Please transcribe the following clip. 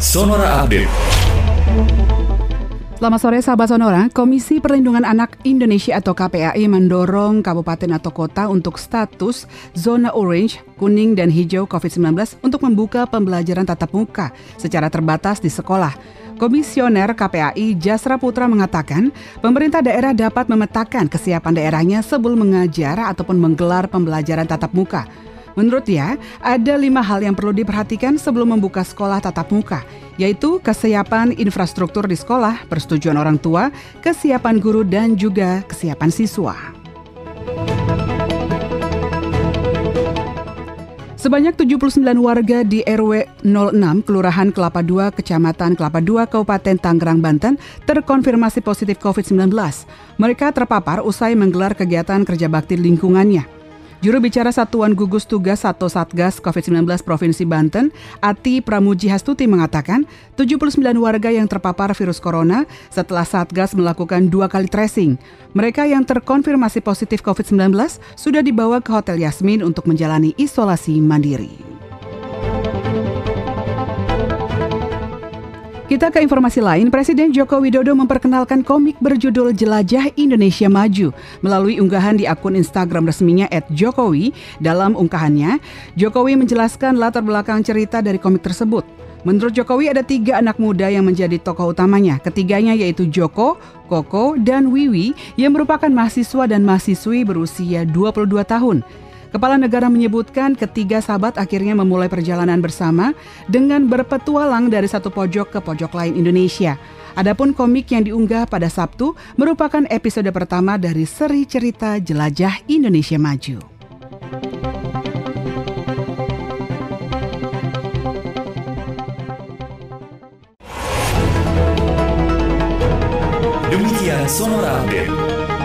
Sonora Update. Selamat sore sahabat Sonora, Komisi Perlindungan Anak Indonesia atau KPAI mendorong kabupaten atau kota untuk status zona orange, kuning, dan hijau COVID-19 untuk membuka pembelajaran tatap muka secara terbatas di sekolah. Komisioner KPAI Jasra Putra mengatakan, pemerintah daerah dapat memetakan kesiapan daerahnya sebelum mengajar ataupun menggelar pembelajaran tatap muka. Menurut dia, ada lima hal yang perlu diperhatikan sebelum membuka sekolah tatap muka, yaitu kesiapan infrastruktur di sekolah, persetujuan orang tua, kesiapan guru, dan juga kesiapan siswa. Sebanyak 79 warga di RW 06 Kelurahan Kelapa II, Kecamatan Kelapa II, Kabupaten Tangerang, Banten terkonfirmasi positif COVID-19. Mereka terpapar usai menggelar kegiatan kerja bakti lingkungannya. Juru bicara Satuan Gugus Tugas atau Satgas COVID-19 Provinsi Banten, Ati Pramuji Hastuti mengatakan 79 warga yang terpapar virus corona setelah Satgas melakukan dua kali tracing. Mereka yang terkonfirmasi positif COVID-19 sudah dibawa ke Hotel Yasmin untuk menjalani isolasi mandiri. Kita ke informasi lain, Presiden Joko Widodo memperkenalkan komik berjudul Jelajah Indonesia Maju melalui unggahan di akun Instagram resminya @jokowi. Dalam unggahannya, Jokowi menjelaskan latar belakang cerita dari komik tersebut. Menurut Jokowi ada tiga anak muda yang menjadi tokoh utamanya. Ketiganya yaitu Joko, Koko, dan Wiwi yang merupakan mahasiswa dan mahasiswi berusia 22 tahun. Kepala negara menyebutkan ketiga sahabat akhirnya memulai perjalanan bersama dengan berpetualang dari satu pojok ke pojok lain Indonesia. Adapun komik yang diunggah pada Sabtu merupakan episode pertama dari seri cerita Jelajah Indonesia Maju. Demikian Sonora Update.